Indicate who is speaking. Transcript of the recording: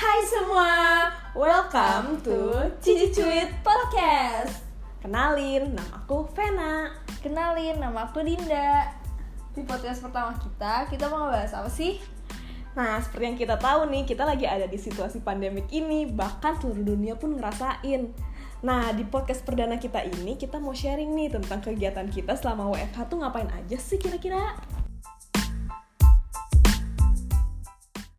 Speaker 1: Hai semua, welcome to Cici Cuit Podcast.
Speaker 2: Kenalin, nama aku Vena.
Speaker 1: Kenalin, nama aku Dinda. Di podcast pertama kita, kita mau bahas apa sih?
Speaker 2: Nah, seperti yang kita tahu nih, kita lagi ada di situasi pandemik ini, bahkan seluruh dunia pun ngerasain. Nah, di podcast perdana kita ini, kita mau sharing nih tentang kegiatan kita selama WFH tuh ngapain aja sih kira-kira?